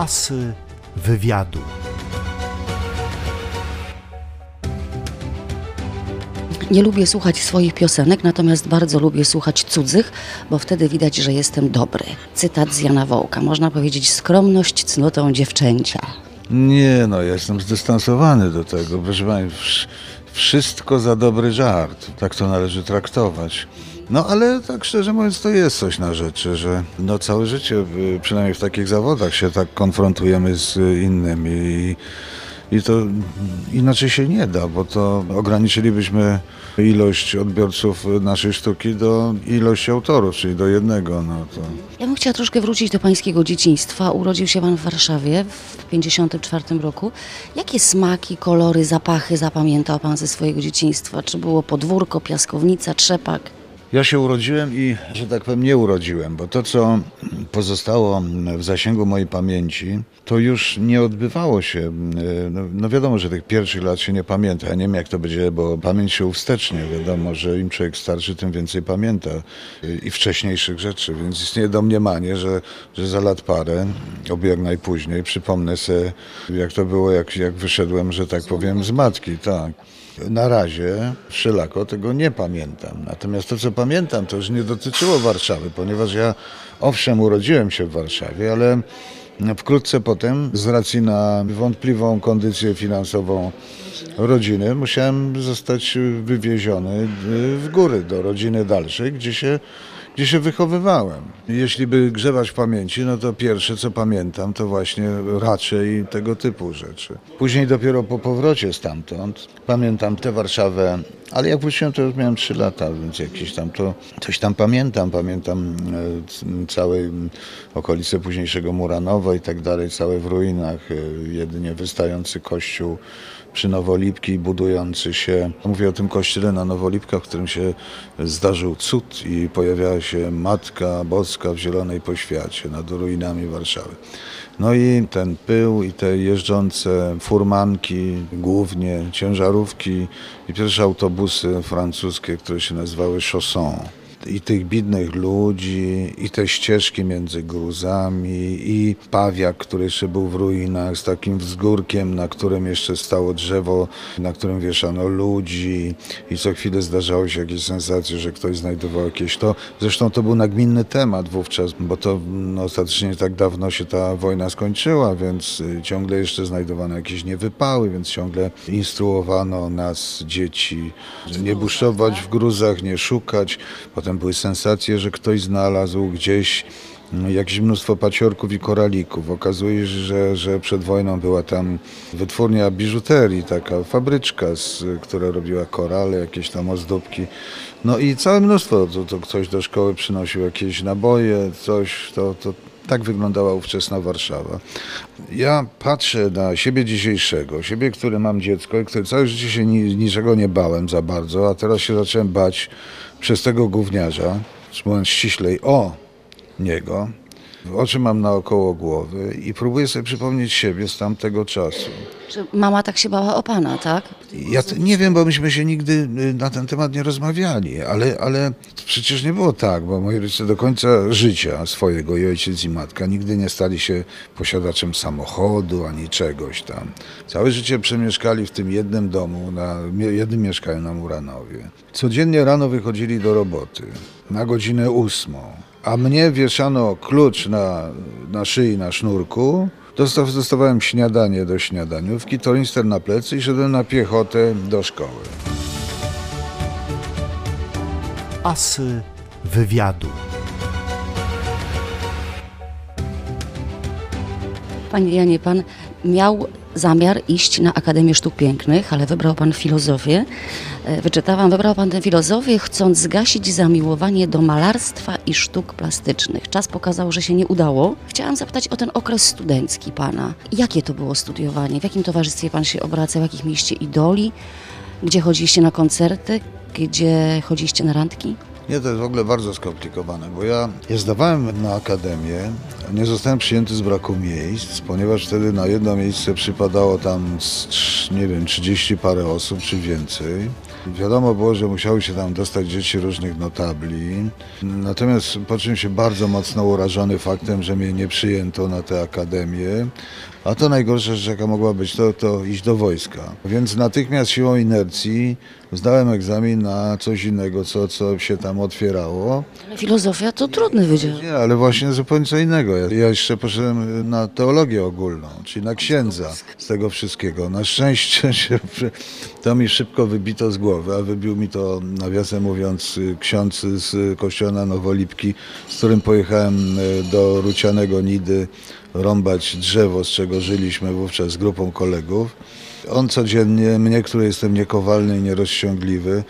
Asy wywiadu. Nie lubię słuchać swoich piosenek, natomiast bardzo lubię słuchać cudzych, bo wtedy widać, że jestem dobry. Cytat z Jana Wołka. Można powiedzieć skromność cnotą dziewczęcia. Nie, no ja jestem zdystansowany do tego. Proszę Pani, wsz- wszystko za dobry żart. Tak to należy traktować. No ale tak szczerze mówiąc, to jest coś na rzeczy, że no całe życie, przynajmniej w takich zawodach się tak konfrontujemy z innymi i, i to inaczej się nie da, bo to ograniczylibyśmy ilość odbiorców naszej sztuki do ilości autorów, czyli do jednego. No to... Ja bym chciała troszkę wrócić do pańskiego dzieciństwa. Urodził się pan w Warszawie w 1954 roku. Jakie smaki, kolory, zapachy zapamiętał pan ze swojego dzieciństwa? Czy było podwórko, piaskownica, trzepak? Ja się urodziłem i, że tak powiem, nie urodziłem, bo to, co pozostało w zasięgu mojej pamięci, to już nie odbywało się. No, no wiadomo, że tych pierwszych lat się nie pamięta. Ja nie wiem, jak to będzie, bo pamięć się uwstecznie. Wiadomo, że im człowiek starszy, tym więcej pamięta i wcześniejszych rzeczy, więc istnieje domniemanie, że, że za lat parę, oby jak najpóźniej, przypomnę sobie, jak to było, jak, jak wyszedłem, że tak powiem, z matki, tak. Na razie wszelako tego nie pamiętam. Natomiast to, co pamiętam, to już nie dotyczyło Warszawy, ponieważ ja owszem urodziłem się w Warszawie, ale wkrótce potem, z racji na wątpliwą kondycję finansową rodziny, musiałem zostać wywieziony w góry do rodziny dalszej, gdzie się gdzie się wychowywałem. Jeśli by grzebać w pamięci, no to pierwsze co pamiętam to właśnie raczej tego typu rzeczy. Później dopiero po powrocie stamtąd pamiętam tę Warszawę, ale jak wróciłem to już miałem 3 lata, więc jakieś tam to coś tam pamiętam. Pamiętam e, c- całej okolice późniejszego Muranowa i tak dalej, całe w ruinach, e, jedynie wystający kościół przy Nowolipki budujący się. Mówię o tym kościele na Nowolipkach, w którym się zdarzył cud i pojawiała się Matka Boska w zielonej poświacie nad ruinami Warszawy. No i ten pył i te jeżdżące furmanki, głównie ciężarówki i pierwsze autobusy francuskie, które się nazywały chausson i tych bidnych ludzi, i te ścieżki między gruzami, i pawiak, który jeszcze był w ruinach, z takim wzgórkiem, na którym jeszcze stało drzewo, na którym wieszano ludzi, i co chwilę zdarzały się jakieś sensacje, że ktoś znajdował jakieś to. Zresztą to był nagminny temat wówczas, bo to no, ostatecznie nie tak dawno się ta wojna skończyła, więc y, ciągle jeszcze znajdowano jakieś niewypały, więc ciągle instruowano nas, dzieci, nie buszować w gruzach, nie szukać. Potem były sensacje, że ktoś znalazł gdzieś mm, jakieś mnóstwo paciorków i koralików. Okazuje się, że, że przed wojną była tam wytwórnia biżuterii, taka fabryczka, z, która robiła korale, jakieś tam ozdóbki. No i całe mnóstwo, to, to ktoś do szkoły przynosił jakieś naboje, coś, to, to tak wyglądała ówczesna Warszawa. Ja patrzę na siebie dzisiejszego, siebie, który mam dziecko i który całe życie się ni, niczego nie bałem za bardzo, a teraz się zacząłem bać przez tego gówniarza, mówiąc ściślej o niego, oczy mam naokoło głowy i próbuję sobie przypomnieć siebie z tamtego czasu. Że mama tak się bała o pana, tak? Ja nie wiem, bo myśmy się nigdy y, na ten temat nie rozmawiali, ale, ale przecież nie było tak, bo moi rodzice do końca życia swojego i ojciec i matka nigdy nie stali się posiadaczem samochodu ani czegoś tam. Całe życie przemieszkali w tym jednym domu, na jednym mieszkaniu na Muranowie. Codziennie rano wychodzili do roboty na godzinę ósmą, a mnie wieszano klucz na, na szyi, na sznurku, dostawałem śniadanie do śniadaniówki, tornister na plecy i szedłem na piechotę do szkoły. Asy wywiadu. Panie Janie, pan miał zamiar iść na Akademię Sztuk Pięknych, ale wybrał pan filozofię. E, Wyczytałam, wybrał pan tę filozofię, chcąc zgasić zamiłowanie do malarstwa i sztuk plastycznych. Czas pokazał, że się nie udało. Chciałam zapytać o ten okres studencki pana. Jakie to było studiowanie? W jakim towarzystwie pan się obracał? Jakich mieście idoli? Gdzie chodziliście na koncerty? Gdzie chodziliście na randki? Nie, to jest w ogóle bardzo skomplikowane, bo ja je zdawałem na akademię, nie zostałem przyjęty z braku miejsc, ponieważ wtedy na jedno miejsce przypadało tam, nie wiem, 30 parę osób czy więcej. Wiadomo było, że musiały się tam dostać dzieci różnych notabli. Natomiast poczułem się bardzo mocno urażony faktem, że mnie nie przyjęto na tę akademię. A to najgorsza rzecz, jaka mogła być, to, to iść do wojska. Więc natychmiast siłą inercji zdałem egzamin na coś innego, co, co się tam otwierało. Ale filozofia to trudny wydział. Nie, ale właśnie zupełnie co innego. Ja, ja jeszcze poszedłem na teologię ogólną, czyli na księdza z tego wszystkiego. Na szczęście się, to mi szybko wybito z głowy, a wybił mi to, nawiasem mówiąc, ksiądz z kościoła na Nowolipki, z którym pojechałem e, do Rucianego Nidy rąbać drzewo, z czego żyliśmy wówczas z grupą kolegów. On codziennie, mnie, który jestem niekowalny i nierozciągliwy,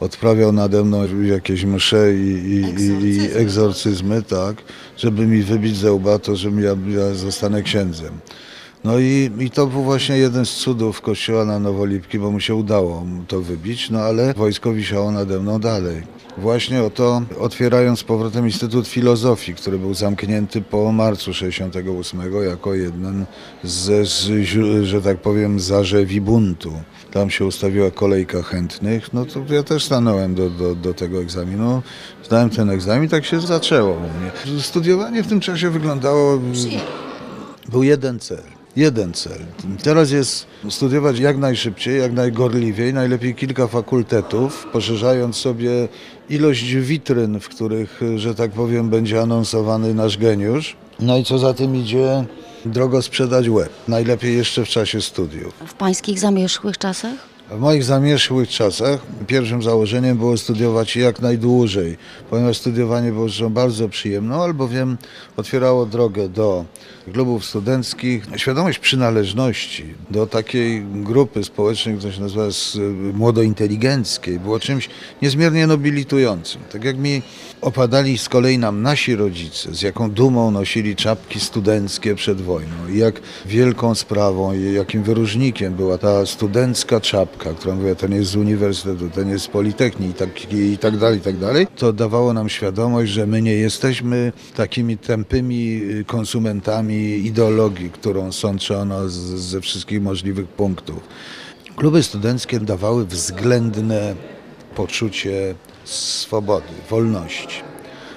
odprawiał nade mną jakieś msze i, i, i, i egzorcyzmy, tak, żeby mi wybić ze łba to, że ja, ja zostanę księdzem. No i, i to był właśnie jeden z cudów kościoła na Nowolipki, bo mu się udało to wybić, no ale wojsko wisiało nade mną dalej. Właśnie oto otwierając z powrotem Instytut Filozofii, który był zamknięty po marcu 68 jako jeden z, z że tak powiem, zarzewi buntu. Tam się ustawiła kolejka chętnych, no to ja też stanąłem do, do, do tego egzaminu. Zdałem ten egzamin, tak się zaczęło u mnie. Studiowanie w tym czasie wyglądało... Był jeden cel. Jeden cel. Teraz jest studiować jak najszybciej, jak najgorliwiej, najlepiej kilka fakultetów, poszerzając sobie ilość witryn, w których, że tak powiem, będzie anonsowany nasz geniusz. No i co za tym idzie, drogo sprzedać łeb. Najlepiej jeszcze w czasie studiów. W pańskich zamierzchłych czasach? W moich zamierzchłych czasach pierwszym założeniem było studiować jak najdłużej, ponieważ studiowanie było rzeczą bardzo przyjemną, albowiem otwierało drogę do klubów studenckich. Świadomość przynależności do takiej grupy społecznej, która się nazywa s- młodointeligenckiej, było czymś niezmiernie nobilitującym. Tak jak mi opadali z kolei nam nasi rodzice, z jaką dumą nosili czapki studenckie przed wojną i jak wielką sprawą i jakim wyróżnikiem była ta studencka czapka, która mówiła, ten jest z uniwersytetu, ten jest z Politechniki i tak, i tak dalej, i tak dalej, to dawało nam świadomość, że my nie jesteśmy takimi tępymi y, konsumentami ideologii, którą sączono z, ze wszystkich możliwych punktów. Kluby studenckie dawały względne poczucie swobody, wolności.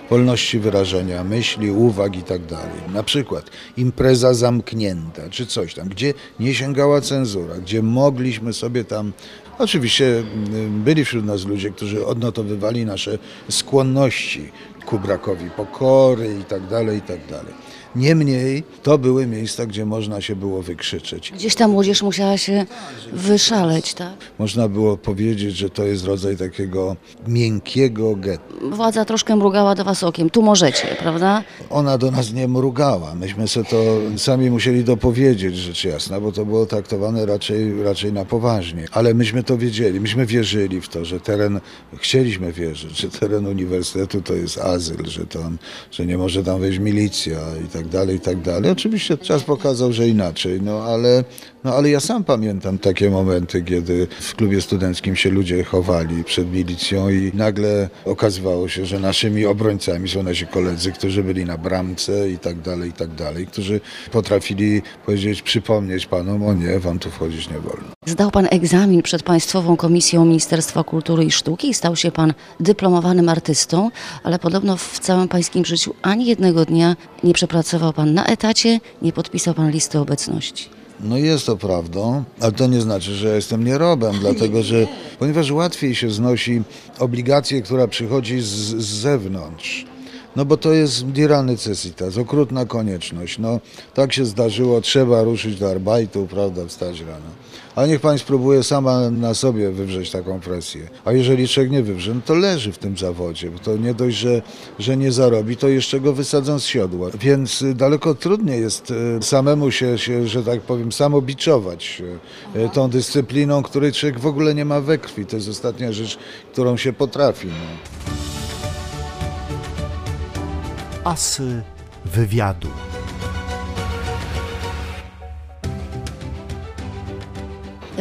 Wolności wyrażenia myśli, uwag i tak dalej. Na przykład impreza zamknięta czy coś tam, gdzie nie sięgała cenzura, gdzie mogliśmy sobie tam. Oczywiście mm, byli wśród nas ludzie, którzy odnotowywali nasze skłonności ku brakowi pokory i tak dalej, i tak dalej. Niemniej to były miejsca, gdzie można się było wykrzyczeć. Gdzieś ta młodzież musiała się wyszaleć, tak? Można było powiedzieć, że to jest rodzaj takiego miękkiego getta. Władza troszkę mrugała do was okiem. Tu możecie, prawda? Ona do nas nie mrugała. Myśmy sobie to sami musieli dopowiedzieć, rzecz jasna, bo to było traktowane raczej, raczej na poważnie. Ale myśmy to wiedzieli, myśmy wierzyli w to, że teren, chcieliśmy wierzyć, że teren uniwersytetu to jest azyl, że, tam, że nie może tam wejść milicja i tak dalej, i tak dalej. Oczywiście czas pokazał, że inaczej, no ale, no ale ja sam pamiętam takie momenty, kiedy w klubie studenckim się ludzie chowali przed milicją i nagle okazywało się, że naszymi obrońcami są nasi koledzy, którzy byli na bramce i tak dalej, i tak dalej, którzy potrafili powiedzieć, przypomnieć panom, o nie, wam tu wchodzić nie wolno. Zdał pan egzamin przed Państwową Komisją Ministerstwa Kultury i Sztuki i stał się pan dyplomowanym artystą, ale podobno w całym pańskim życiu ani jednego dnia nie przepracował pan na etacie, nie podpisał pan listy obecności. No jest to prawdą, ale to nie znaczy, że jestem nierobem, dlatego że ponieważ łatwiej się znosi obligację, która przychodzi z, z zewnątrz. No bo to jest dira necessitas, okrutna konieczność. No tak się zdarzyło, trzeba ruszyć do arbeitu, prawda, wstać rano. A niech pani spróbuje sama na sobie wywrzeć taką presję. A jeżeli człowiek nie wywrze, no to leży w tym zawodzie, bo to nie dość, że, że nie zarobi, to jeszcze go wysadzą z siodła. Więc y, daleko trudniej jest y, samemu się, się że tak powiem, samobiczować y, tą dyscypliną, której człowiek w ogóle nie ma we krwi. To jest ostatnia rzecz, którą się potrafi. No. Asy wywiadu.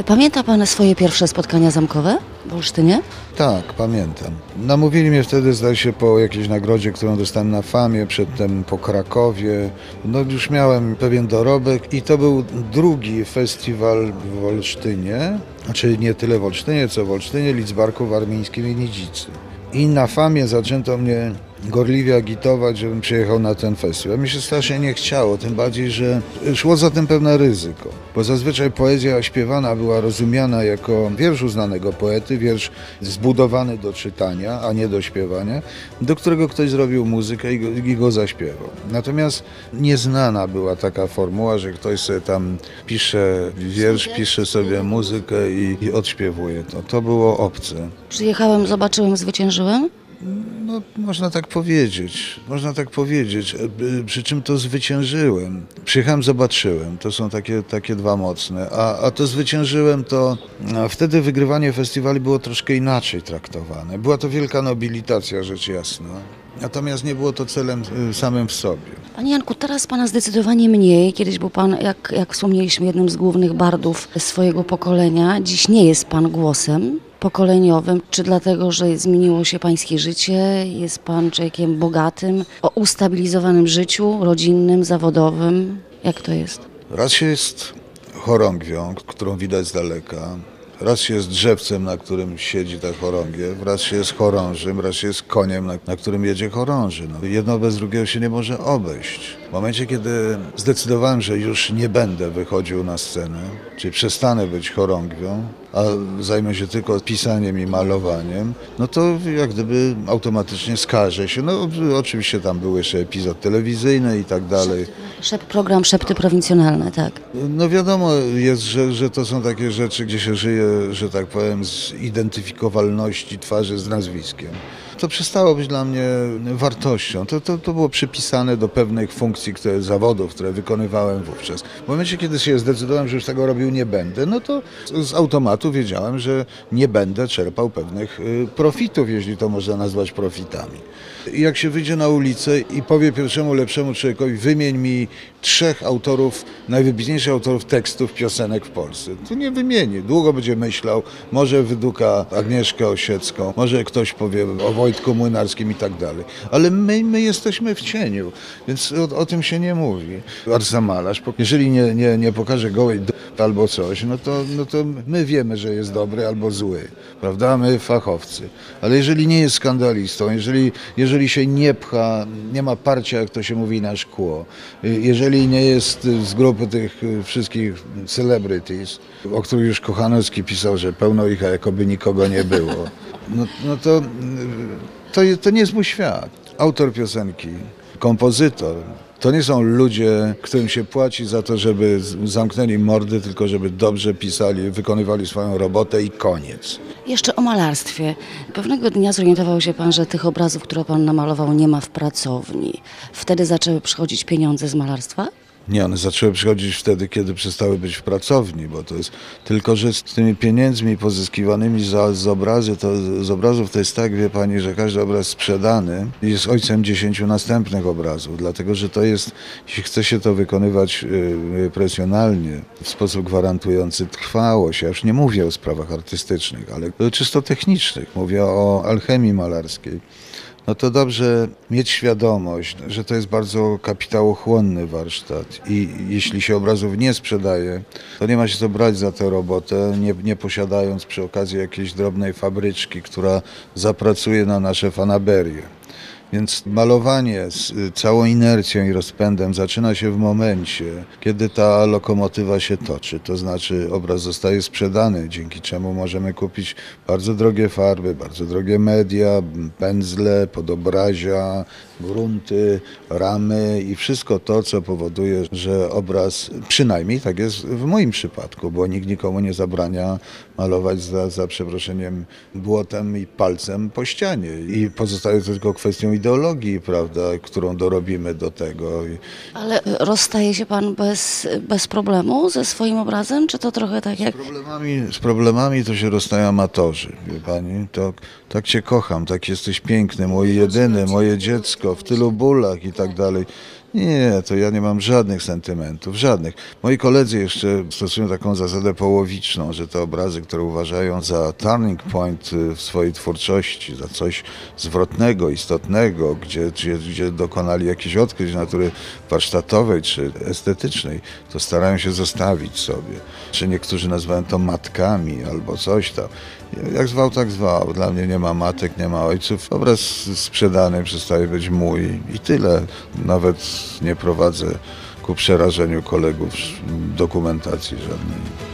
Pamięta pan swoje pierwsze spotkania zamkowe? W Olsztynie? Tak, pamiętam. Namówili mnie wtedy, zdaje się, po jakiejś nagrodzie, którą dostałem na Famie, przedtem po Krakowie. No już miałem pewien dorobek i to był drugi festiwal w Olsztynie, znaczy nie tyle w Olsztynie, co w Olsztynie, Lidzbarku, Warmińskim i Nidzicy. I na Famie zaczęto mnie gorliwie agitować, żebym przyjechał na ten festiwal. Mi się strasznie nie chciało, tym bardziej, że szło za tym pewne ryzyko. Bo zazwyczaj poezja śpiewana była rozumiana jako wiersz uznanego poety, wiersz zbudowany do czytania, a nie do śpiewania, do którego ktoś zrobił muzykę i go, i go zaśpiewał. Natomiast nieznana była taka formuła, że ktoś sobie tam pisze wiersz, pisze sobie muzykę i, i odśpiewuje to. To było obce. Przyjechałem, zobaczyłem, zwyciężyłem. No, można tak powiedzieć, można tak powiedzieć, E, przy czym to zwyciężyłem. Przyjechałem, zobaczyłem, to są takie, takie dwa mocne, a, a to zwyciężyłem to, wtedy wygrywanie festiwali było troszkę inaczej traktowane. Była to wielka nobilitacja, rzecz jasna, natomiast nie było to celem y, samym w sobie. Panie Janku, teraz Pana zdecydowanie mniej. Kiedyś był Pan, jak, jak wspomnieliśmy, jednym z głównych bardów swojego pokolenia. Dziś nie jest Pan głosem pokoleniowym. Czy dlatego, że zmieniło się Pańskie życie? Jest Pan człowiekiem bogatym, o ustabilizowanym życiu, rodzinnym, zawodowym? Jak to jest? Raz się jest chorągwią, którą widać z daleka. Raz się jest drzewcem, na którym siedzi ta chorągiew, raz się jest chorążym, raz się jest koniem, na, na którym jedzie chorąży. No, jedno bez drugiego się nie może obejść. W momencie, kiedy zdecydowałem, że już nie będę wychodził na scenę, czyli przestanę być chorągwią, a zajmę się tylko pisaniem i malowaniem, no to jak gdyby automatycznie skażę się. No oczywiście tam był jeszcze epizod telewizyjny i tak dalej. Szep, program Szepty Prowincjonalne, tak. No wiadomo jest, że, że to są takie rzeczy, gdzie się żyje, że tak powiem, z identyfikowalności twarzy z nazwiskiem. To przestało być dla mnie wartością. To, to, to było przypisane do pewnych funkcji, które, zawodów, które wykonywałem wówczas. W momencie, kiedy się zdecydowałem, że już tego robił nie będę, no to z automatu wiedziałem, że nie będę czerpał pewnych y, profitów, jeśli to można nazwać profitami. Jak się wyjdzie na ulicę i powie pierwszemu lepszemu człowiekowi, wymień mi trzech autorów, najwybitniejszych autorów tekstów piosenek w Polsce, to nie wymieni. Długo będzie myślał, może wyduka Agnieszkę Osiecką, może ktoś powie o Wojtku Młynarskim i tak dalej. Ale my, my jesteśmy w cieniu, więc o, o tym się nie mówi. Arcymalarz, po- jeżeli nie, nie, nie pokaże gołej albo coś, no to, no to my wiemy, że jest dobry albo zły, prawda? My fachowcy. Ale jeżeli nie jest skandalistą, jeżeli, jeżeli się nie pcha, nie ma parcia, jak to się mówi, na szkło, y, jeżeli nie jest z grupy tych y, wszystkich celebrities, o których już Kochanowski pisał, że pełno ich, a jakoby nikogo nie było, no, no to, to, to nie jest mój świat. Autor piosenki, kompozytor, to nie są ludzie, którym się płaci za to, żeby zamknęli mordy, tylko żeby dobrze pisali, wykonywali swoją robotę i koniec. Jeszcze o malarstwie. Pewnego dnia zorientował się Pan, że tych obrazów, które Pan namalował, nie ma w pracowni. Wtedy zaczęły przychodzić pieniądze z malarstwa? Nie, one zaczęły przychodzić wtedy, kiedy przestały być w pracowni, bo to jest tylko, że z tymi pieniędzmi pozyskiwanymi za, z, obrazy, to, z obrazów to jest tak, wie pani, że każdy obraz sprzedany jest ojcem dziesięciu następnych obrazów, dlatego że to jest, jeśli chce się to wykonywać y, profesjonalnie, w sposób gwarantujący trwałość, ja już nie mówię o sprawach artystycznych, ale czysto technicznych, mówię o alchemii malarskiej no to dobrze mieć świadomość, że to jest bardzo kapitałochłonny warsztat i jeśli się obrazów nie sprzedaje, to nie ma się co brać za tę robotę, nie, nie posiadając przy okazji jakiejś drobnej fabryczki, która zapracuje na nasze fanaberie. Więc malowanie z y, całą inercją i rozpędem zaczyna się w momencie, kiedy ta lokomotywa się toczy. To znaczy obraz zostaje sprzedany, dzięki czemu możemy kupić bardzo drogie farby, bardzo drogie media, pędzle, podobrazia, grunty, ramy i wszystko to, co powoduje, że obraz, przynajmniej tak jest w moim przypadku, bo nikt nikomu nie zabrania malować za, za przeproszeniem błotem i palcem po ścianie. I pozostaje to tylko kwestią ideologii, prawda, którą dorobimy do tego. Ale rozstaje się Pan bez, bez problemu ze swoim obrazem? Czy to trochę tak jak... Z problemami, z problemami to się rozstają amatorzy, wie pani. To, tak cię kocham, tak jesteś piękny, mój jedyny, moje dziecko, w tylu bólach i tak dalej. Nie, to ja nie mam żadnych sentymentów, żadnych. Moi koledzy jeszcze stosują taką zasadę połowiczną, że te obrazy, które uważają za turning point y, w swojej twórczości, za coś zwrotnego, istotnego, gdzie, gdzie, gdzie dokonali jakichś odkryć natury warsztatowej czy estetycznej, to starają się zostawić sobie. Czy niektórzy nazywają to matkami albo coś tam. Jak zwał, tak zwał. Dla mnie nie ma matek, nie ma ojców. Obraz sprzedany przestaje być mój i tyle. Nawet nie prowadzę ku przerażeniu kolegów dokumentacji żadnej.